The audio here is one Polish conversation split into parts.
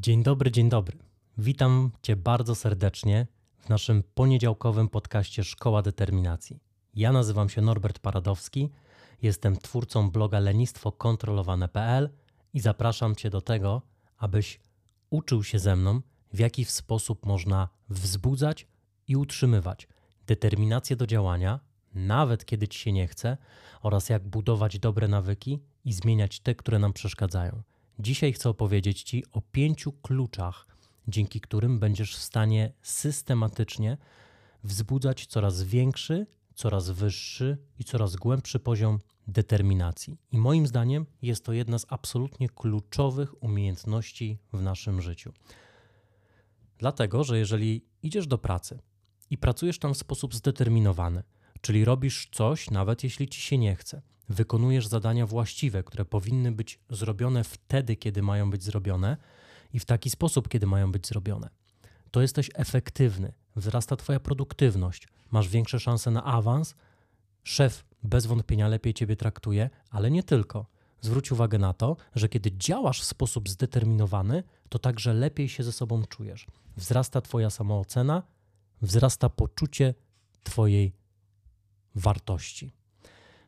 Dzień dobry, dzień dobry. Witam Cię bardzo serdecznie w naszym poniedziałkowym podcaście Szkoła Determinacji. Ja nazywam się Norbert Paradowski, jestem twórcą bloga lenistwokontrolowane.pl i zapraszam Cię do tego, abyś uczył się ze mną, w jaki sposób można wzbudzać i utrzymywać determinację do działania, nawet kiedy Ci się nie chce, oraz jak budować dobre nawyki i zmieniać te, które nam przeszkadzają. Dzisiaj chcę opowiedzieć Ci o pięciu kluczach, dzięki którym będziesz w stanie systematycznie wzbudzać coraz większy, coraz wyższy i coraz głębszy poziom determinacji. I moim zdaniem jest to jedna z absolutnie kluczowych umiejętności w naszym życiu. Dlatego, że jeżeli idziesz do pracy i pracujesz tam w sposób zdeterminowany, czyli robisz coś, nawet jeśli ci się nie chce, wykonujesz zadania właściwe, które powinny być zrobione wtedy, kiedy mają być zrobione i w taki sposób, kiedy mają być zrobione. To jesteś efektywny, wzrasta Twoja produktywność, masz większe szanse na awans, szef bez wątpienia lepiej Ciebie traktuje, ale nie tylko. Zwróć uwagę na to, że kiedy działasz w sposób zdeterminowany, to także lepiej się ze sobą czujesz. Wzrasta Twoja samoocena, wzrasta poczucie Twojej wartości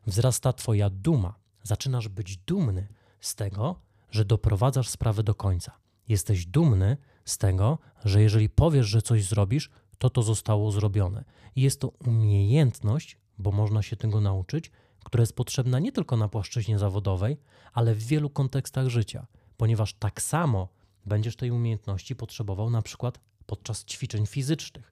wzrasta Twoja duma. Zaczynasz być dumny z tego, że doprowadzasz sprawę do końca. Jesteś dumny z tego, że jeżeli powiesz, że coś zrobisz, to to zostało zrobione. I jest to umiejętność, bo można się tego nauczyć, która jest potrzebna nie tylko na płaszczyźnie zawodowej, ale w wielu kontekstach życia, ponieważ tak samo będziesz tej umiejętności potrzebował na przykład podczas ćwiczeń fizycznych.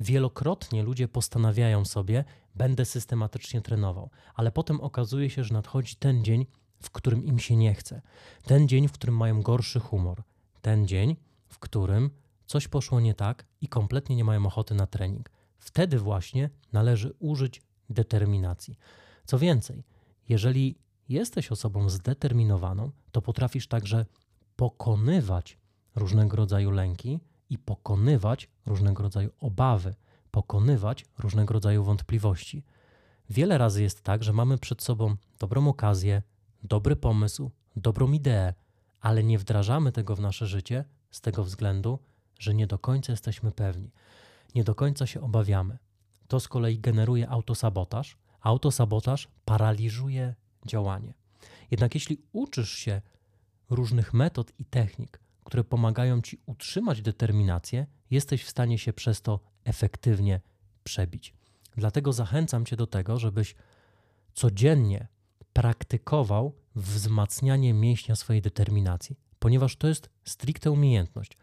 Wielokrotnie ludzie postanawiają sobie, będę systematycznie trenował, ale potem okazuje się, że nadchodzi ten dzień, w którym im się nie chce, ten dzień, w którym mają gorszy humor, ten dzień, w którym coś poszło nie tak i kompletnie nie mają ochoty na trening. Wtedy właśnie należy użyć determinacji. Co więcej, jeżeli jesteś osobą zdeterminowaną, to potrafisz także pokonywać różnego rodzaju lęki i pokonywać różnego rodzaju obawy, pokonywać różnego rodzaju wątpliwości. Wiele razy jest tak, że mamy przed sobą dobrą okazję, dobry pomysł, dobrą ideę, ale nie wdrażamy tego w nasze życie z tego względu, że nie do końca jesteśmy pewni, nie do końca się obawiamy. To z kolei generuje autosabotaż. Autosabotaż paraliżuje działanie. Jednak jeśli uczysz się różnych metod i technik, które pomagają ci utrzymać determinację, jesteś w stanie się przez to efektywnie przebić. Dlatego zachęcam cię do tego, żebyś codziennie praktykował wzmacnianie mięśnia swojej determinacji, ponieważ to jest stricte umiejętność.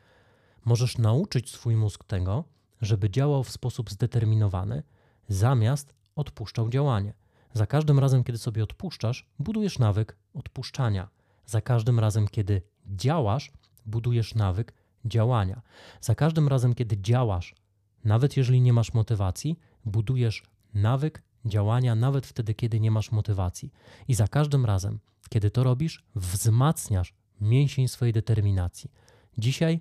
Możesz nauczyć swój mózg tego, żeby działał w sposób zdeterminowany, zamiast odpuszczał działanie. Za każdym razem, kiedy sobie odpuszczasz, budujesz nawyk odpuszczania. Za każdym razem, kiedy działasz, budujesz nawyk działania. Za każdym razem, kiedy działasz, nawet jeżeli nie masz motywacji, budujesz nawyk działania, nawet wtedy, kiedy nie masz motywacji. I za każdym razem, kiedy to robisz, wzmacniasz mięsień swojej determinacji. Dzisiaj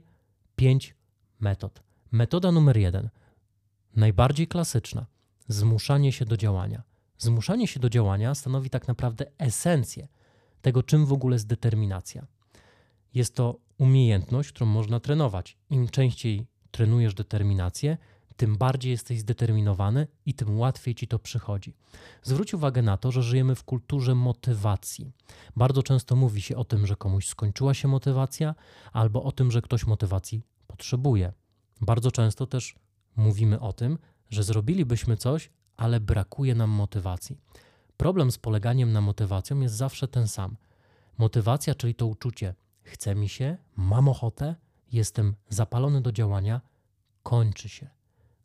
pięć metod. Metoda numer jeden, najbardziej klasyczna, zmuszanie się do działania. Zmuszanie się do działania stanowi tak naprawdę esencję tego, czym w ogóle jest determinacja. Jest to umiejętność, którą można trenować. Im częściej trenujesz determinację, tym bardziej jesteś zdeterminowany i tym łatwiej ci to przychodzi. Zwróć uwagę na to, że żyjemy w kulturze motywacji. Bardzo często mówi się o tym, że komuś skończyła się motywacja, albo o tym, że ktoś motywacji potrzebuje. Bardzo często też mówimy o tym, że zrobilibyśmy coś, ale brakuje nam motywacji. Problem z poleganiem na motywacją jest zawsze ten sam. Motywacja, czyli to uczucie, chce mi się, mam ochotę, jestem zapalony do działania, kończy się.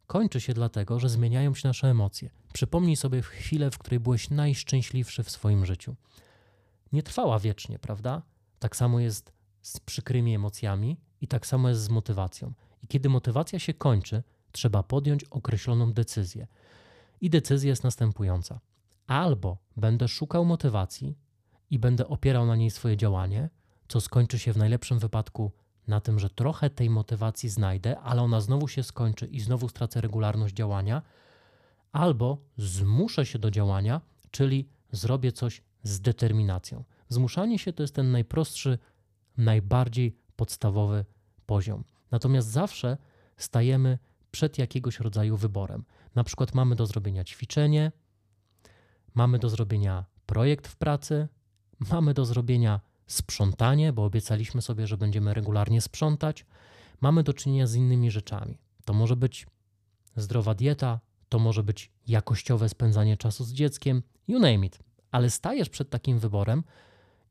Kończy się dlatego, że zmieniają się nasze emocje. Przypomnij sobie chwilę, w której byłeś najszczęśliwszy w swoim życiu. Nie trwała wiecznie, prawda? Tak samo jest z przykrymi emocjami i tak samo jest z motywacją. I kiedy motywacja się kończy, trzeba podjąć określoną decyzję. I decyzja jest następująca: albo będę szukał motywacji i będę opierał na niej swoje działanie, co skończy się w najlepszym wypadku na tym, że trochę tej motywacji znajdę, ale ona znowu się skończy i znowu stracę regularność działania, albo zmuszę się do działania, czyli zrobię coś z determinacją. Zmuszanie się to jest ten najprostszy, najbardziej podstawowy poziom. Natomiast zawsze stajemy przed jakiegoś rodzaju wyborem. Na przykład mamy do zrobienia ćwiczenie, mamy do zrobienia projekt w pracy, mamy do zrobienia sprzątanie, bo obiecaliśmy sobie, że będziemy regularnie sprzątać, mamy do czynienia z innymi rzeczami. To może być zdrowa dieta, to może być jakościowe spędzanie czasu z dzieckiem, you name it. Ale stajesz przed takim wyborem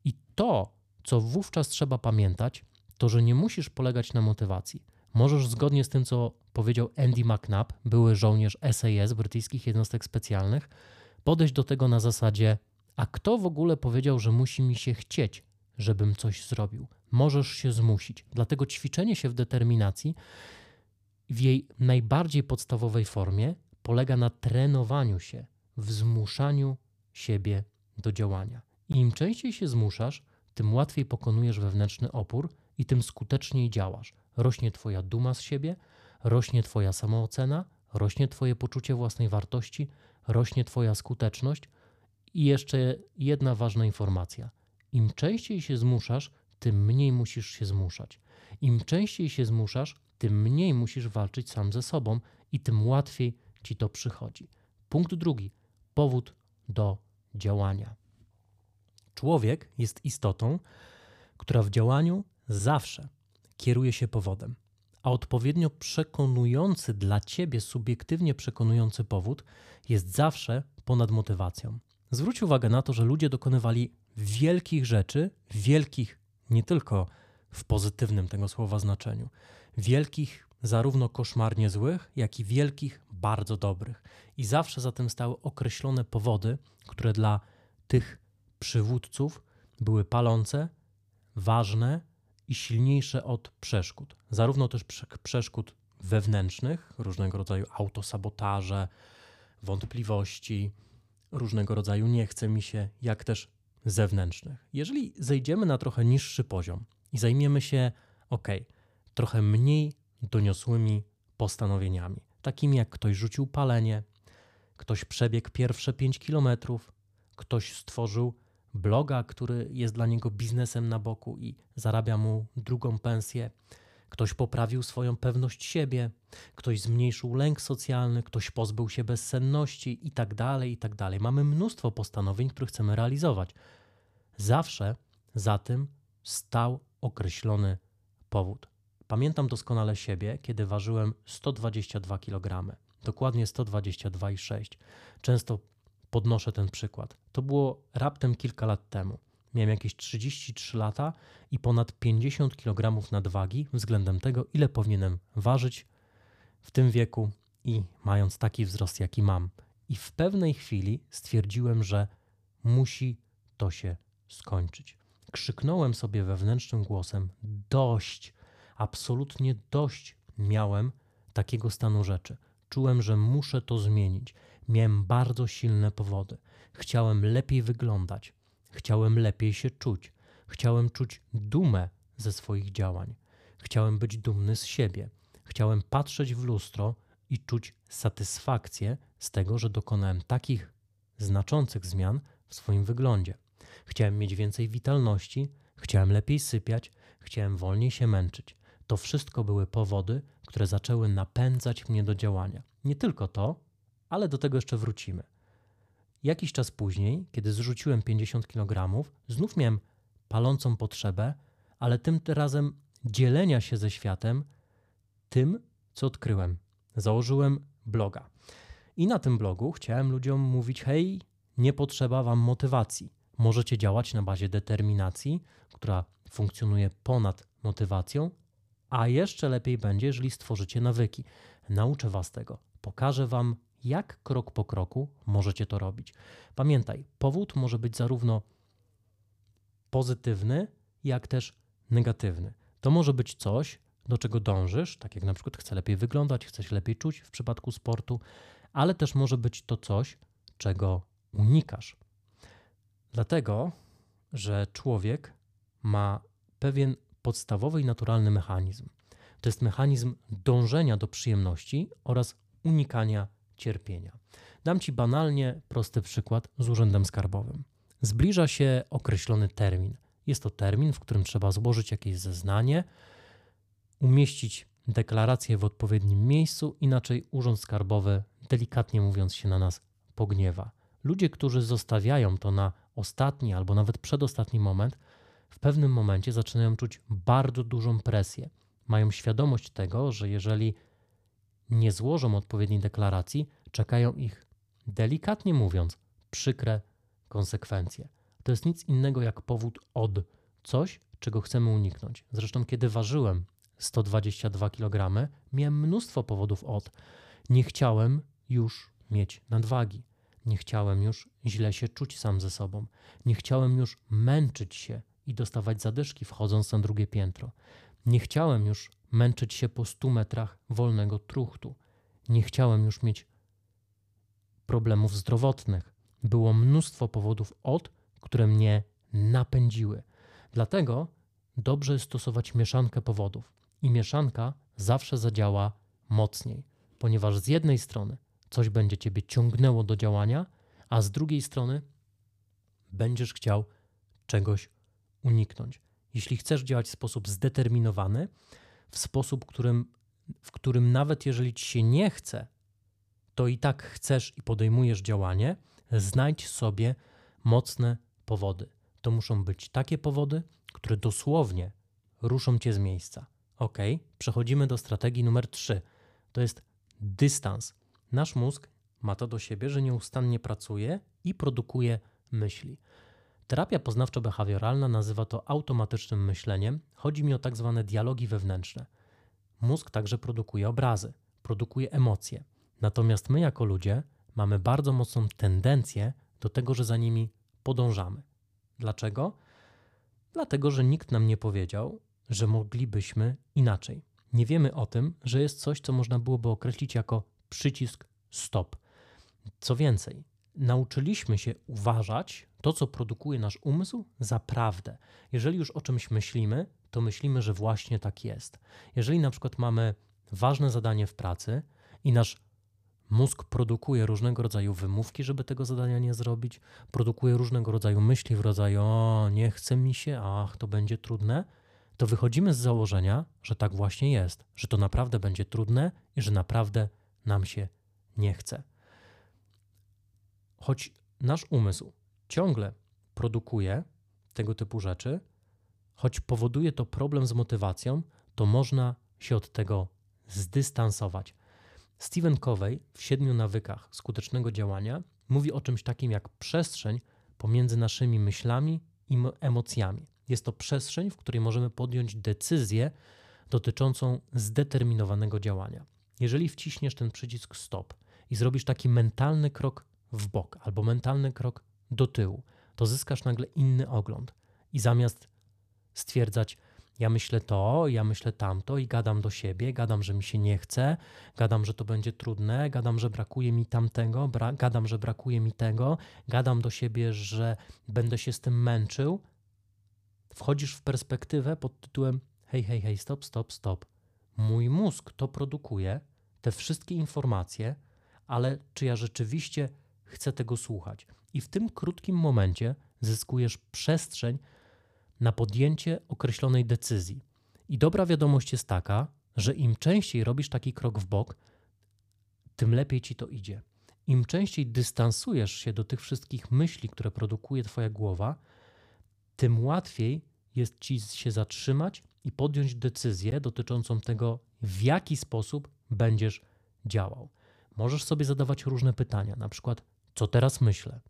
i to, co wówczas trzeba pamiętać, to że nie musisz polegać na motywacji. Możesz zgodnie z tym, co powiedział Andy McNabb, były żołnierz SAS, brytyjskich jednostek specjalnych, podejść do tego na zasadzie: A kto w ogóle powiedział, że musi mi się chcieć, żebym coś zrobił? Możesz się zmusić. Dlatego ćwiczenie się w determinacji w jej najbardziej podstawowej formie polega na trenowaniu się, w zmuszaniu siebie do działania. Im częściej się zmuszasz, tym łatwiej pokonujesz wewnętrzny opór i tym skuteczniej działasz. Rośnie Twoja duma z siebie, rośnie Twoja samoocena, rośnie Twoje poczucie własnej wartości, rośnie Twoja skuteczność. I jeszcze jedna ważna informacja. Im częściej się zmuszasz, tym mniej musisz się zmuszać. Im częściej się zmuszasz, tym mniej musisz walczyć sam ze sobą i tym łatwiej ci to przychodzi. Punkt drugi. Powód do działania. Człowiek jest istotą, która w działaniu zawsze kieruje się powodem, a odpowiednio przekonujący dla ciebie, subiektywnie przekonujący powód jest zawsze ponad motywacją. Zwróć uwagę na to, że ludzie dokonywali wielkich rzeczy, wielkich nie tylko w pozytywnym tego słowa znaczeniu, wielkich zarówno koszmarnie złych, jak i wielkich bardzo dobrych. I zawsze za tym stały określone powody, które dla tych przywódców były palące, ważne i silniejsze od przeszkód. Zarówno też przeszkód wewnętrznych, różnego rodzaju autosabotaże, wątpliwości, różnego rodzaju nie chce mi się, jak też zewnętrznych. Jeżeli zejdziemy na trochę niższy poziom i zajmiemy się, ok, trochę mniej doniosłymi postanowieniami, takimi jak ktoś rzucił palenie, ktoś przebiegł pierwsze 5 kilometrów, ktoś stworzył bloga, który jest dla niego biznesem na boku i zarabia mu drugą pensję. Ktoś poprawił swoją pewność siebie, ktoś zmniejszył lęk socjalny, ktoś pozbył się bezsenności i tak dalej, i tak. Mamy mnóstwo postanowień, które chcemy realizować. Zawsze za tym stał określony powód. Pamiętam doskonale siebie, kiedy ważyłem 122 kg, dokładnie 122,6. Często podnoszę ten przykład. To było raptem kilka lat temu. Miałem jakieś 33 lata i ponad 50 kg nadwagi względem tego, ile powinienem ważyć w tym wieku i mając taki wzrost, jaki mam. I w pewnej chwili stwierdziłem, że musi to się skończyć. Krzyknąłem sobie wewnętrznym głosem: dość, absolutnie dość miałem takiego stanu rzeczy. Czułem, że muszę to zmienić. Miałem bardzo silne powody. Chciałem lepiej wyglądać, chciałem lepiej się czuć, chciałem czuć dumę ze swoich działań, chciałem być dumny z siebie, chciałem patrzeć w lustro i czuć satysfakcję z tego, że dokonałem takich znaczących zmian w swoim wyglądzie. Chciałem mieć więcej witalności, chciałem lepiej sypiać, chciałem wolniej się męczyć. To wszystko były powody, które zaczęły napędzać mnie do działania. Nie tylko to, ale do tego jeszcze wrócimy. Jakiś czas później, kiedy zrzuciłem 50 kg, znów miałem palącą potrzebę, ale tym razem dzielenia się ze światem tym, co odkryłem. Założyłem bloga. I na tym blogu chciałem ludziom mówić: hej, nie potrzeba wam motywacji. Możecie działać na bazie determinacji, która funkcjonuje ponad motywacją, a jeszcze lepiej będzie, jeżeli stworzycie nawyki. Nauczę was tego. Pokażę wam, jak krok po kroku możecie to robić. Pamiętaj, powód może być zarówno pozytywny, jak też negatywny. To może być coś, do czego dążysz, tak jak na przykład chcę lepiej wyglądać, chcę się lepiej czuć w przypadku sportu, ale też może być to coś, czego unikasz. Dlatego, że człowiek ma pewien podstawowy i naturalny mechanizm. To jest mechanizm dążenia do przyjemności oraz unikania cierpienia. Dam Ci banalnie prosty przykład z urzędem skarbowym. Zbliża się określony termin. Jest to termin, w którym trzeba złożyć jakieś zeznanie, umieścić deklarację w odpowiednim miejscu, inaczej Urząd Skarbowy, delikatnie mówiąc, się na nas pogniewa. Ludzie, którzy zostawiają to na ostatni albo nawet przedostatni moment, w pewnym momencie zaczynają czuć bardzo dużą presję. Mają świadomość tego, że jeżeli nie złożą odpowiedniej deklaracji, czekają ich, delikatnie mówiąc, przykre konsekwencje. To jest nic innego jak powód od coś, czego chcemy uniknąć. Zresztą, kiedy ważyłem 122 kg, miałem mnóstwo powodów od. Nie chciałem już mieć nadwagi. Nie chciałem już źle się czuć sam ze sobą. Nie chciałem już męczyć się i dostawać zadyszki wchodząc na drugie piętro. Nie chciałem już męczyć się po 100 metrach wolnego truchtu. Nie chciałem już mieć problemów zdrowotnych. Było mnóstwo powodów od, które mnie napędziły. Dlatego dobrze jest stosować mieszankę powodów. I mieszanka zawsze zadziała mocniej, ponieważ z jednej strony coś będzie ciebie ciągnęło do działania, a z drugiej strony będziesz chciał czegoś uniknąć. Jeśli chcesz działać w sposób zdeterminowany, w sposób, którym, w którym nawet jeżeli ci się nie chce, to i tak chcesz i podejmujesz działanie, znajdź sobie mocne powody. To muszą być takie powody, które dosłownie ruszą cię z miejsca. Ok, przechodzimy do strategii numer 3. To jest dystans. Nasz mózg ma to do siebie, że nieustannie pracuje i produkuje myśli. Terapia poznawczo-behawioralna nazywa to automatycznym myśleniem. Chodzi mi o tak zwane dialogi wewnętrzne. Mózg także produkuje obrazy, produkuje emocje. Natomiast my, jako ludzie, mamy bardzo mocną tendencję do tego, że za nimi podążamy. Dlaczego? Dlatego, że nikt nam nie powiedział, że moglibyśmy inaczej. Nie wiemy o tym, że jest coś, co można byłoby określić jako przycisk stop. Co więcej, nauczyliśmy się uważać to, co produkuje nasz umysł, za prawdę. Jeżeli już o czymś myślimy, to myślimy, że właśnie tak jest. Jeżeli na przykład mamy ważne zadanie w pracy i nasz mózg produkuje różnego rodzaju wymówki, żeby tego zadania nie zrobić, produkuje różnego rodzaju myśli w rodzaju o, nie chce mi się, ach, to będzie trudne, to wychodzimy z założenia, że tak właśnie jest, że to naprawdę będzie trudne i że naprawdę nam się nie chce. Choć nasz umysł ciągle produkuje tego typu rzeczy, choć powoduje to problem z motywacją, to można się od tego zdystansować. Stephen Covey w siedmiu nawykach skutecznego działania mówi o czymś takim jak przestrzeń pomiędzy naszymi myślami i emocjami. Jest to przestrzeń, w której możemy podjąć decyzję dotyczącą zdeterminowanego działania. Jeżeli wciśniesz ten przycisk stop i zrobisz taki mentalny krok w bok albo mentalny krok do tyłu, to zyskasz nagle inny ogląd. I zamiast stwierdzać, ja myślę to, ja myślę tamto i gadam do siebie, gadam, że mi się nie chce, gadam, że to będzie trudne, gadam, że brakuje mi tamtego, bra- gadam, że brakuje mi tego, gadam do siebie, że będę się z tym męczył. Wchodzisz w perspektywę pod tytułem: hej, hej, hej, stop, stop, stop. Mój mózg to produkuje, te wszystkie informacje, ale czy ja rzeczywiście chcę tego słuchać? I w tym krótkim momencie zyskujesz przestrzeń na podjęcie określonej decyzji. I dobra wiadomość jest taka, że im częściej robisz taki krok w bok, tym lepiej ci to idzie. Im częściej dystansujesz się do tych wszystkich myśli, które produkuje Twoja głowa, tym łatwiej jest ci się zatrzymać i podjąć decyzję dotyczącą tego, w jaki sposób będziesz działał. Możesz sobie zadawać różne pytania, na przykład, co teraz myślę,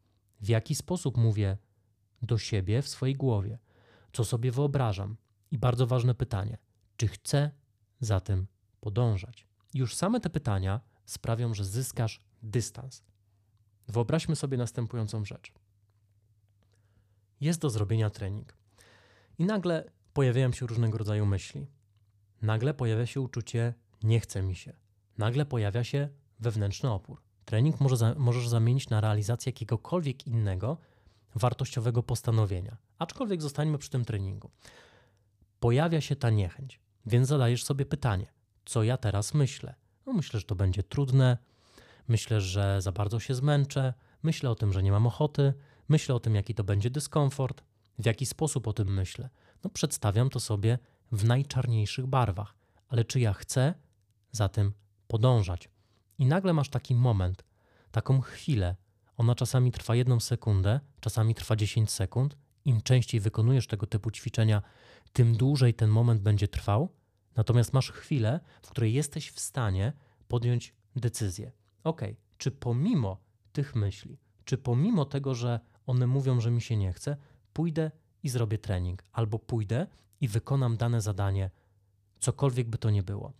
w jaki sposób mówię do siebie w swojej głowie, co sobie wyobrażam i bardzo ważne pytanie, czy chcę za tym podążać. Już same te pytania sprawią, że zyskasz dystans. Wyobraźmy sobie następującą rzecz. Jest do zrobienia trening i nagle pojawiają się różnego rodzaju myśli. Nagle pojawia się uczucie nie chce mi się. Nagle pojawia się wewnętrzny opór. Trening może za, możesz zamienić na realizację jakiegokolwiek innego wartościowego postanowienia. Aczkolwiek zostańmy przy tym treningu. Pojawia się ta niechęć, więc zadajesz sobie pytanie, co ja teraz myślę? No myślę, że to będzie trudne, myślę, że za bardzo się zmęczę, myślę o tym, że nie mam ochoty, myślę o tym, jaki to będzie dyskomfort, w jaki sposób o tym myślę. No przedstawiam to sobie w najczarniejszych barwach, ale czy ja chcę za tym podążać. I nagle masz taki moment, taką chwilę. Ona czasami trwa jedną sekundę, czasami trwa 10 sekund. Im częściej wykonujesz tego typu ćwiczenia, tym dłużej ten moment będzie trwał. Natomiast masz chwilę, w której jesteś w stanie podjąć decyzję. Ok, czy pomimo tych myśli, czy pomimo tego, że one mówią, że mi się nie chce, pójdę i zrobię trening, albo pójdę i wykonam dane zadanie, cokolwiek by to nie było.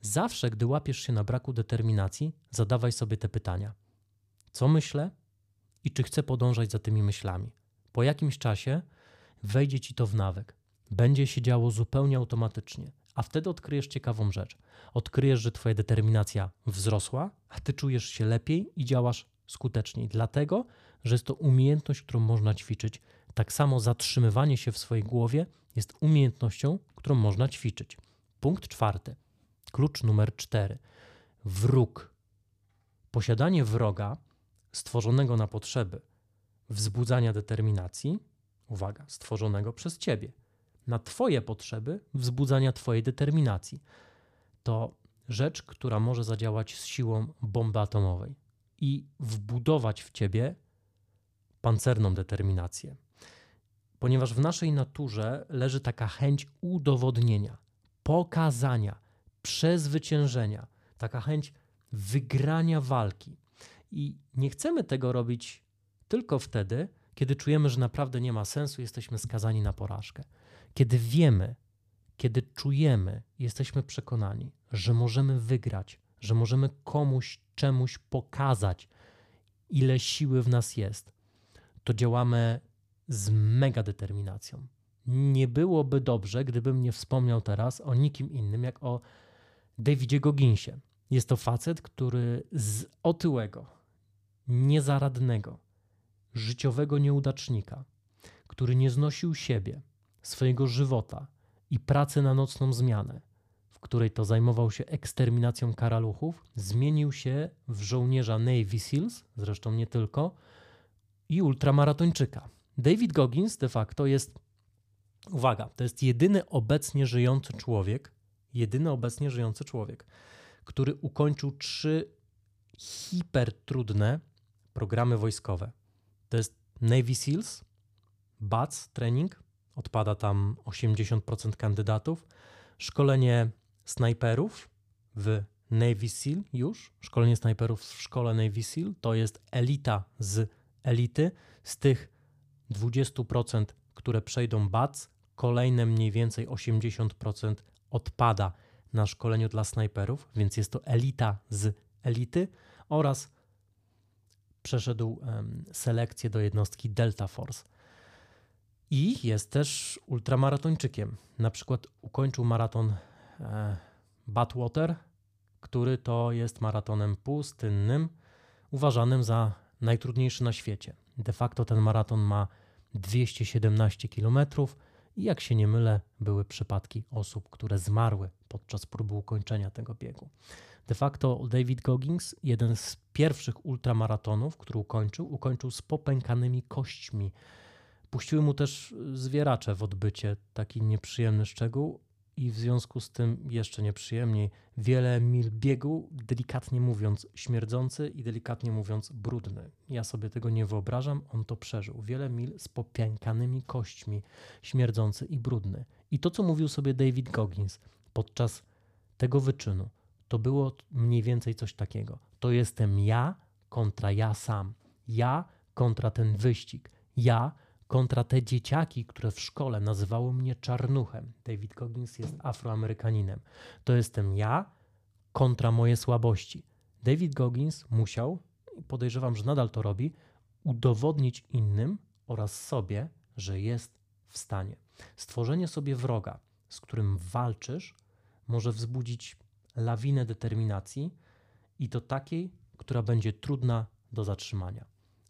Zawsze, gdy łapiesz się na braku determinacji, zadawaj sobie te pytania: co myślę i czy chcę podążać za tymi myślami? Po jakimś czasie wejdzie ci to w nawyk. Będzie się działo zupełnie automatycznie, a wtedy odkryjesz ciekawą rzecz. Odkryjesz, że twoja determinacja wzrosła, a ty czujesz się lepiej i działasz skuteczniej, dlatego że jest to umiejętność, którą można ćwiczyć. Tak samo zatrzymywanie się w swojej głowie jest umiejętnością, którą można ćwiczyć. Punkt czwarty. Klucz numer cztery. Wróg. Posiadanie wroga stworzonego na potrzeby wzbudzania determinacji, uwaga, stworzonego przez ciebie, na Twoje potrzeby wzbudzania Twojej determinacji. To rzecz, która może zadziałać z siłą bomby atomowej i wbudować w ciebie pancerną determinację. Ponieważ w naszej naturze leży taka chęć udowodnienia, pokazania, przezwyciężenia, taka chęć wygrania walki. I nie chcemy tego robić tylko wtedy, kiedy czujemy, że naprawdę nie ma sensu, jesteśmy skazani na porażkę. Kiedy wiemy, kiedy czujemy, jesteśmy przekonani, że możemy wygrać, że możemy komuś czemuś pokazać, ile siły w nas jest, to działamy z mega determinacją. Nie byłoby dobrze, gdybym nie wspomniał teraz o nikim innym, jak o Davidzie Goginsie. Jest to facet, który z otyłego, niezaradnego, życiowego nieudacznika, który nie znosił siebie, swojego żywota i pracy na nocną zmianę, w której to zajmował się eksterminacją karaluchów, zmienił się w żołnierza Navy SEALs, zresztą nie tylko, i ultramaratończyka. David Goggins de facto jest, uwaga, to jest jedyny obecnie żyjący człowiek, jedyny obecnie żyjący człowiek, który ukończył trzy hipertrudne programy wojskowe. To jest Navy SEALs, BATS training, odpada tam 80% kandydatów, szkolenie snajperów w Navy SEAL już, szkolenie snajperów w szkole Navy SEAL, to jest elita z elity. Z tych 20%, które przejdą BATS, kolejne mniej więcej 80% odpada na szkoleniu dla snajperów, więc jest to elita z elity oraz przeszedł selekcję do jednostki Delta Force. I jest też ultramaratończykiem. Na przykład ukończył maraton e, Badwater, który to jest maratonem pustynnym, uważanym za najtrudniejszy na świecie. De facto ten maraton ma 217 km i jak się nie mylę, były przypadki osób, które zmarły podczas próby ukończenia tego biegu. De facto David Goggins, jeden z pierwszych ultramaratonów, który ukończył, ukończył z popękanymi kośćmi. Puściły mu też zwieracze w odbycie, taki nieprzyjemny szczegół, i w związku z tym jeszcze nieprzyjemniej, wiele mil biegu, delikatnie mówiąc śmierdzący i delikatnie mówiąc brudny. Ja sobie tego nie wyobrażam, on to przeżył. Wiele mil z popiękanymi kośćmi, śmierdzący i brudny. I to, co mówił sobie David Goggins podczas tego wyczynu, to było mniej więcej coś takiego. To jestem ja kontra ja sam. Ja kontra ten wyścig. Ja te dzieciaki, które w szkole nazywały mnie czarnuchem. David Goggins jest afroamerykaninem. To jestem ja kontra moje słabości. David Goggins musiał, podejrzewam, że nadal to robi, udowodnić innym oraz sobie, że jest w stanie. Stworzenie sobie wroga, z którym walczysz, może wzbudzić lawinę determinacji i to takiej, która będzie trudna do zatrzymania.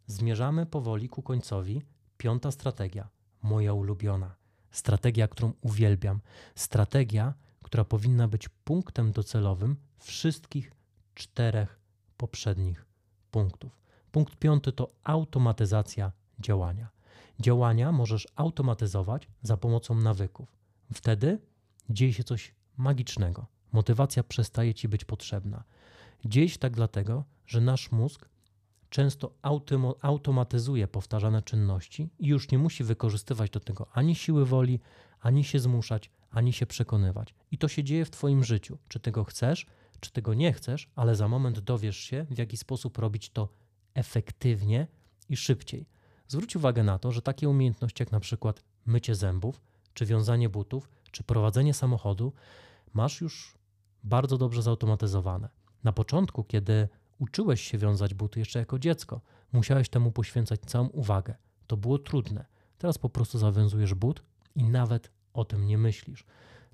Zmierzamy powoli ku końcowi Piąta strategia, moja ulubiona. Strategia, którą uwielbiam. Strategia, która powinna być punktem docelowym wszystkich czterech poprzednich punktów. Punkt piąty to automatyzacja działania. Działania możesz automatyzować za pomocą nawyków. Wtedy dzieje się coś magicznego. Motywacja przestaje ci być potrzebna. Dzieje się tak dlatego, że nasz mózg często automatyzuje powtarzane czynności i już nie musi wykorzystywać do tego ani siły woli, ani się zmuszać, ani się przekonywać. I to się dzieje w Twoim życiu. Czy tego chcesz, czy tego nie chcesz, ale za moment dowiesz się, w jaki sposób robić to efektywnie i szybciej. Zwróć uwagę na to, że takie umiejętności jak na przykład mycie zębów, czy wiązanie butów, czy prowadzenie samochodu masz już bardzo dobrze zautomatyzowane. Na początku, kiedy uczyłeś się wiązać buty jeszcze jako dziecko, musiałeś temu poświęcać całą uwagę. To było trudne. Teraz po prostu zawiązujesz but i nawet o tym nie myślisz.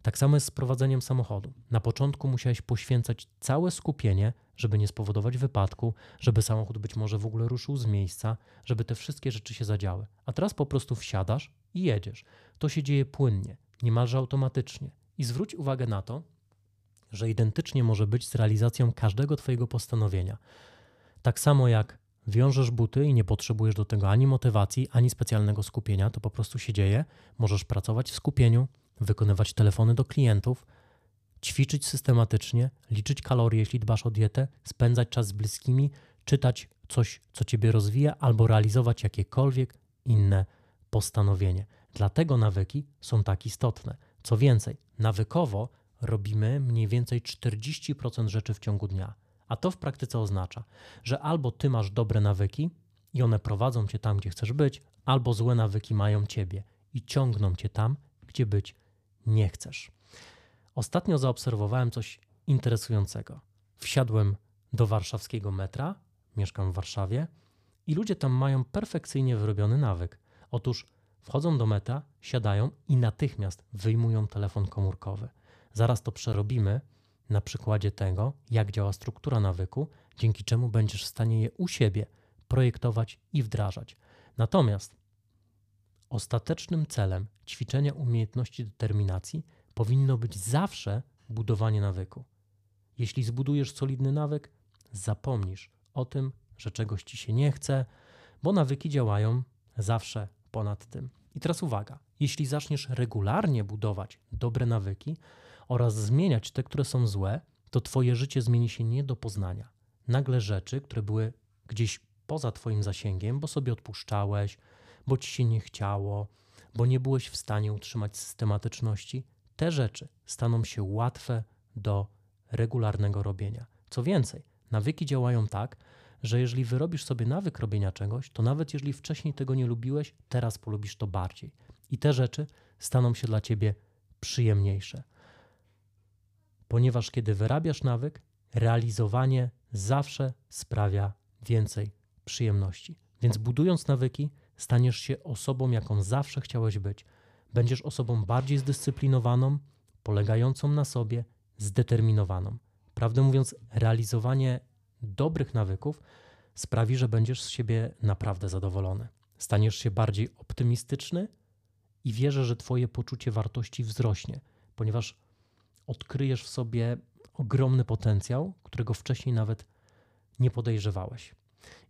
Tak samo jest z prowadzeniem samochodu. Na początku musiałeś poświęcać całe skupienie, żeby nie spowodować wypadku, żeby samochód być może w ogóle ruszył z miejsca, żeby te wszystkie rzeczy się zadziały. A teraz po prostu wsiadasz i jedziesz. To się dzieje płynnie, niemalże automatycznie. I zwróć uwagę na to, że identycznie może być z realizacją każdego Twojego postanowienia. Tak samo jak wiążesz buty i nie potrzebujesz do tego ani motywacji, ani specjalnego skupienia, to po prostu się dzieje. Możesz pracować w skupieniu, wykonywać telefony do klientów, ćwiczyć systematycznie, liczyć kalorie, jeśli dbasz o dietę, spędzać czas z bliskimi, czytać coś, co ciebie rozwija, albo realizować jakiekolwiek inne postanowienie. Dlatego nawyki są tak istotne. Co więcej, nawykowo robimy mniej więcej 40% rzeczy w ciągu dnia. A to w praktyce oznacza, że albo ty masz dobre nawyki i one prowadzą cię tam, gdzie chcesz być, albo złe nawyki mają ciebie i ciągną cię tam, gdzie być nie chcesz. Ostatnio zaobserwowałem coś interesującego. Wsiadłem do warszawskiego metra, mieszkam w Warszawie, i ludzie tam mają perfekcyjnie wyrobiony nawyk. Otóż wchodzą do metra, siadają i natychmiast wyjmują telefon komórkowy. Zaraz to przerobimy na przykładzie tego, jak działa struktura nawyku, dzięki czemu będziesz w stanie je u siebie projektować i wdrażać. Natomiast ostatecznym celem ćwiczenia umiejętności determinacji powinno być zawsze budowanie nawyku. Jeśli zbudujesz solidny nawyk, zapomnisz o tym, że czegoś ci się nie chce, bo nawyki działają zawsze ponad tym. I teraz uwaga, jeśli zaczniesz regularnie budować dobre nawyki, oraz zmieniać te, które są złe, to Twoje życie zmieni się nie do poznania. Nagle rzeczy, które były gdzieś poza Twoim zasięgiem, bo sobie odpuszczałeś, bo Ci się nie chciało, bo nie byłeś w stanie utrzymać systematyczności, te rzeczy staną się łatwe do regularnego robienia. Co więcej, nawyki działają tak, że jeżeli wyrobisz sobie nawyk robienia czegoś, to nawet jeżeli wcześniej tego nie lubiłeś, teraz polubisz to bardziej. I te rzeczy staną się dla ciebie przyjemniejsze ponieważ kiedy wyrabiasz nawyk, realizowanie zawsze sprawia więcej przyjemności. Więc budując nawyki, staniesz się osobą, jaką zawsze chciałeś być. Będziesz osobą bardziej zdyscyplinowaną, polegającą na sobie, zdeterminowaną. Prawdę mówiąc, realizowanie dobrych nawyków sprawi, że będziesz z siebie naprawdę zadowolony. Staniesz się bardziej optymistyczny i wierzę, że Twoje poczucie wartości wzrośnie, ponieważ odkryjesz w sobie ogromny potencjał, którego wcześniej nawet nie podejrzewałeś.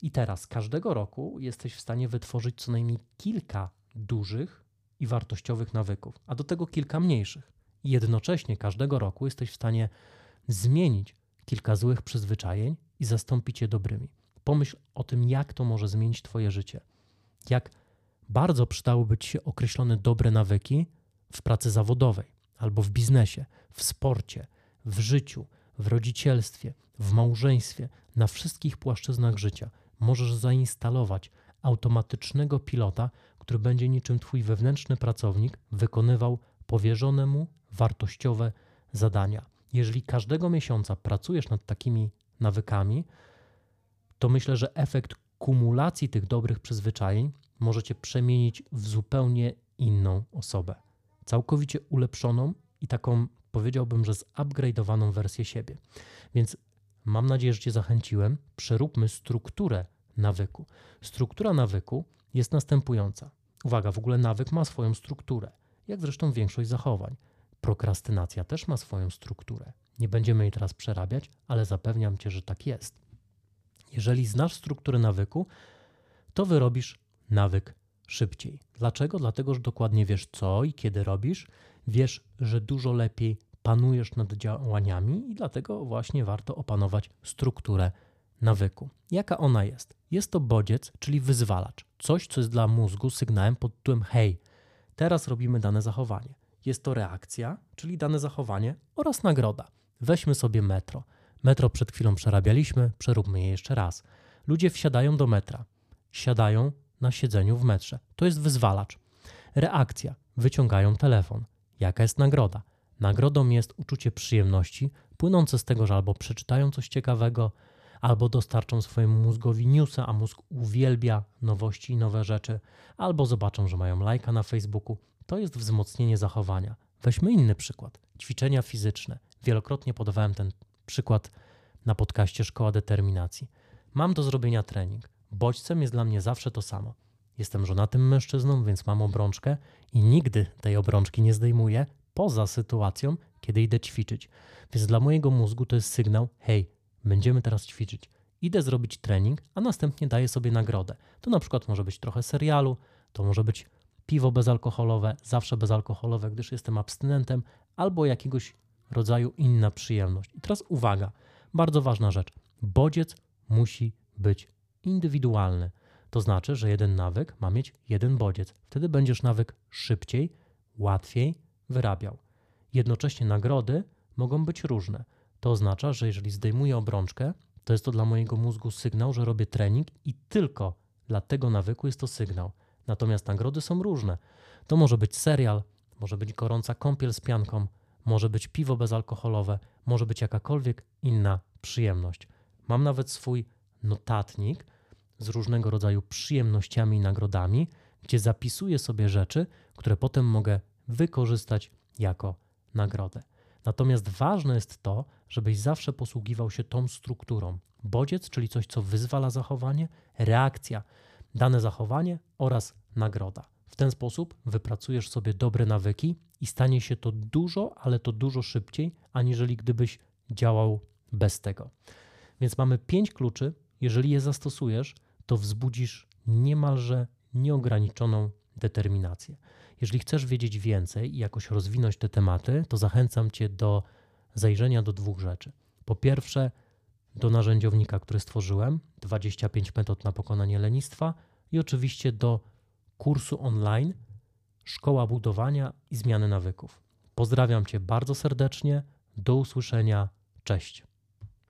I teraz każdego roku jesteś w stanie wytworzyć co najmniej kilka dużych i wartościowych nawyków, a do tego kilka mniejszych. I jednocześnie każdego roku jesteś w stanie zmienić kilka złych przyzwyczajeń i zastąpić je dobrymi. Pomyśl o tym, jak to może zmienić Twoje życie. Jak bardzo przydałyby Ci się określone dobre nawyki w pracy zawodowej albo w biznesie, w sporcie, w życiu, w rodzicielstwie, w małżeństwie, na wszystkich płaszczyznach życia możesz zainstalować automatycznego pilota, który będzie niczym Twój wewnętrzny pracownik wykonywał powierzone mu wartościowe zadania. Jeżeli każdego miesiąca pracujesz nad takimi nawykami, to myślę, że efekt kumulacji tych dobrych przyzwyczajeń możecie przemienić w zupełnie inną osobę. Całkowicie ulepszoną i taką powiedziałbym, że zupgrade'owaną wersję siebie. Więc mam nadzieję, że Cię zachęciłem. Przeróbmy strukturę nawyku. Struktura nawyku jest następująca. Uwaga, w ogóle nawyk ma swoją strukturę, jak zresztą większość zachowań. Prokrastynacja też ma swoją strukturę. Nie będziemy jej teraz przerabiać, ale zapewniam Cię, że tak jest. Jeżeli znasz strukturę nawyku, to wyrobisz nawyk szybciej. Dlaczego? Dlatego, że dokładnie wiesz co i kiedy robisz, wiesz, że dużo lepiej panujesz nad działaniami i dlatego właśnie warto opanować strukturę nawyku. Jaka ona jest? Jest to bodziec, czyli wyzwalacz. Coś, co jest dla mózgu sygnałem pod tytułem hej, teraz robimy dane zachowanie. Jest to reakcja, czyli dane zachowanie oraz nagroda. Weźmy sobie metro. Metro przed chwilą przerabialiśmy, przeróbmy je jeszcze raz. Ludzie wsiadają do metra. Siadają na siedzeniu w metrze. To jest wyzwalacz. Reakcja. Wyciągają telefon. Jaka jest nagroda? Nagrodą jest uczucie przyjemności płynące z tego, że albo przeczytają coś ciekawego, albo dostarczą swojemu mózgowi newsa, a mózg uwielbia nowości i nowe rzeczy, albo zobaczą, że mają lajka na Facebooku. To jest wzmocnienie zachowania. Weźmy inny przykład. Ćwiczenia fizyczne. Wielokrotnie podawałem ten przykład na podcaście Szkoła Determinacji. Mam do zrobienia trening. Bodźcem jest dla mnie zawsze to samo. Jestem żonatym mężczyzną, więc mam obrączkę i nigdy tej obrączki nie zdejmuję poza sytuacją, kiedy idę ćwiczyć. Więc dla mojego mózgu to jest sygnał: hej, będziemy teraz ćwiczyć. Idę zrobić trening, a następnie daję sobie nagrodę. To na przykład może być trochę serialu, to może być piwo bezalkoholowe, zawsze bezalkoholowe, gdyż jestem abstynentem, albo jakiegoś rodzaju inna przyjemność. I teraz uwaga, bardzo ważna rzecz. Bodziec musi być indywidualny. To znaczy, że jeden nawyk ma mieć jeden bodziec. Wtedy będziesz nawyk szybciej, łatwiej wyrabiał. Jednocześnie nagrody mogą być różne. To oznacza, że jeżeli zdejmuję obrączkę, to jest to dla mojego mózgu sygnał, że robię trening i tylko dla tego nawyku jest to sygnał. Natomiast nagrody są różne. To może być serial, może być gorąca kąpiel z pianką, może być piwo bezalkoholowe, może być jakakolwiek inna przyjemność. Mam nawet swój notatnik z różnego rodzaju przyjemnościami i nagrodami, gdzie zapisuję sobie rzeczy, które potem mogę wykorzystać jako nagrodę. Natomiast ważne jest to, żebyś zawsze posługiwał się tą strukturą. Bodziec, czyli coś, co wyzwala zachowanie, reakcja, dane zachowanie oraz nagroda. W ten sposób wypracujesz sobie dobre nawyki i stanie się to dużo, ale to dużo szybciej, aniżeli gdybyś działał bez tego. Więc mamy pięć kluczy. Jeżeli je zastosujesz, to wzbudzisz niemalże nieograniczoną determinację. Jeżeli chcesz wiedzieć więcej i jakoś rozwinąć te tematy, to zachęcam Cię do zajrzenia do dwóch rzeczy. Po pierwsze, do narzędziownika, który stworzyłem 25 metod na pokonanie lenistwa i oczywiście do kursu online Szkoła budowania i zmiany nawyków. Pozdrawiam Cię bardzo serdecznie. Do usłyszenia. Cześć.